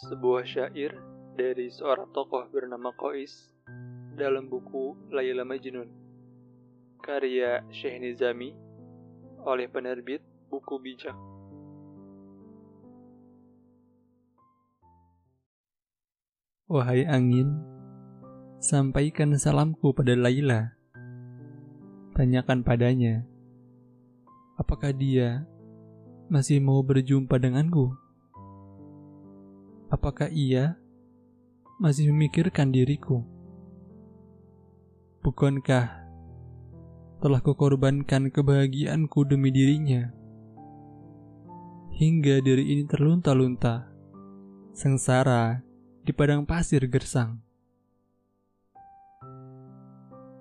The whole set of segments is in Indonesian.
sebuah syair dari seorang tokoh bernama Kois dalam buku Layla Majnun karya Syekh Nizami oleh penerbit Buku Bijak. Wahai angin, sampaikan salamku pada Laila. Tanyakan padanya, apakah dia masih mau berjumpa denganku? Apakah ia masih memikirkan diriku? Bukankah telah kukorbankan kebahagiaanku demi dirinya? Hingga diri ini terlunta-lunta, sengsara di padang pasir gersang.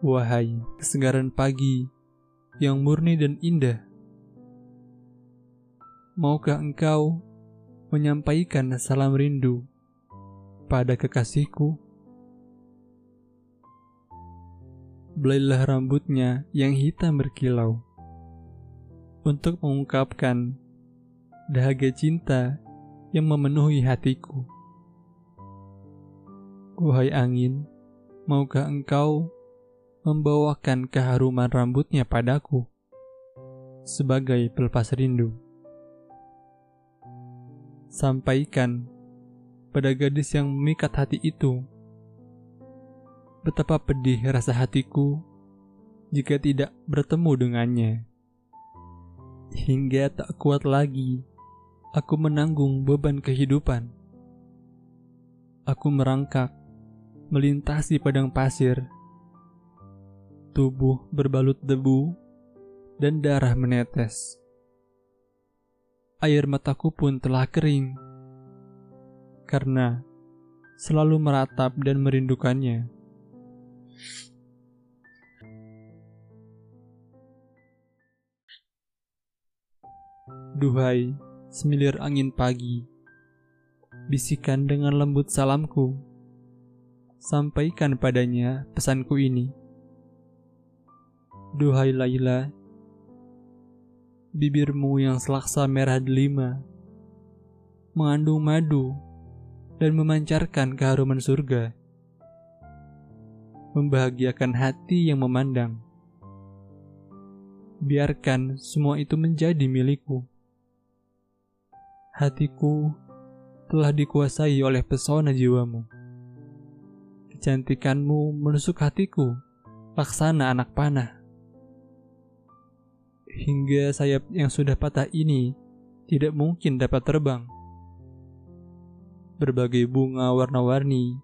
Wahai kesegaran pagi yang murni dan indah, maukah engkau menyampaikan salam rindu pada kekasihku. Belailah rambutnya yang hitam berkilau untuk mengungkapkan dahaga cinta yang memenuhi hatiku. Wahai angin, maukah engkau membawakan keharuman rambutnya padaku sebagai pelepas rindu? Sampaikan pada gadis yang memikat hati itu. Betapa pedih rasa hatiku jika tidak bertemu dengannya. Hingga tak kuat lagi, aku menanggung beban kehidupan. Aku merangkak, melintasi padang pasir. Tubuh berbalut debu dan darah menetes air mataku pun telah kering karena selalu meratap dan merindukannya. Duhai, semilir angin pagi, bisikan dengan lembut salamku. Sampaikan padanya pesanku ini. Duhai Laila, bibirmu yang selaksa merah delima, mengandung madu dan memancarkan keharuman surga, membahagiakan hati yang memandang. Biarkan semua itu menjadi milikku. Hatiku telah dikuasai oleh pesona jiwamu. Kecantikanmu menusuk hatiku, laksana anak panah hingga sayap yang sudah patah ini tidak mungkin dapat terbang. Berbagai bunga warna-warni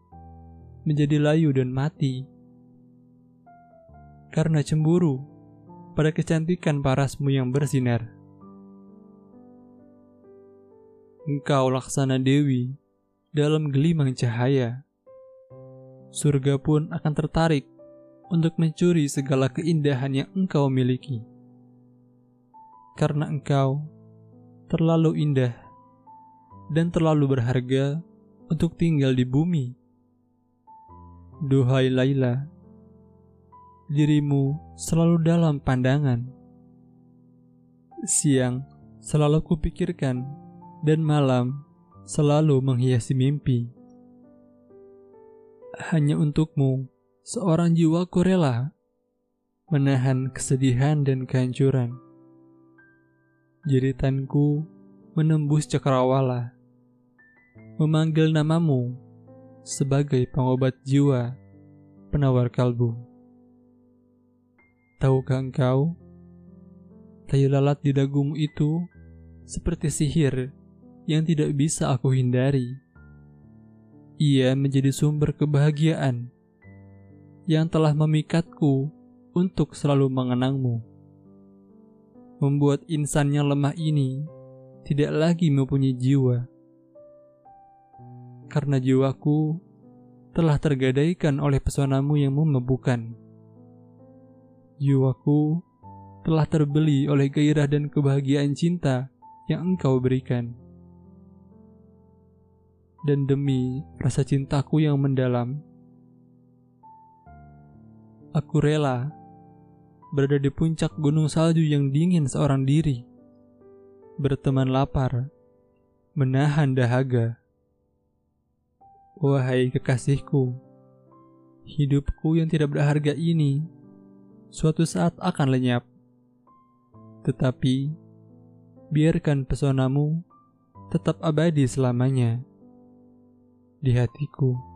menjadi layu dan mati karena cemburu pada kecantikan parasmu yang bersinar. Engkau laksana dewi dalam gelimang cahaya. Surga pun akan tertarik untuk mencuri segala keindahan yang engkau miliki karena engkau terlalu indah dan terlalu berharga untuk tinggal di bumi. Duhai Laila, dirimu selalu dalam pandangan. Siang selalu kupikirkan dan malam selalu menghiasi mimpi. Hanya untukmu, seorang jiwaku rela menahan kesedihan dan kehancuran jeritanku menembus cakrawala, memanggil namamu sebagai pengobat jiwa, penawar kalbu. Tahukah engkau, tayu lalat di dagumu itu seperti sihir yang tidak bisa aku hindari. Ia menjadi sumber kebahagiaan yang telah memikatku untuk selalu mengenangmu membuat insan yang lemah ini tidak lagi mempunyai jiwa. Karena jiwaku telah tergadaikan oleh pesonamu yang memabukkan. Jiwaku telah terbeli oleh gairah dan kebahagiaan cinta yang engkau berikan. Dan demi rasa cintaku yang mendalam, aku rela berada di puncak gunung salju yang dingin seorang diri, berteman lapar, menahan dahaga, Wahai kekasihku, hidupku yang tidak berharga ini suatu saat akan lenyap. Tetapi, biarkan pesonamu tetap abadi selamanya di hatiku.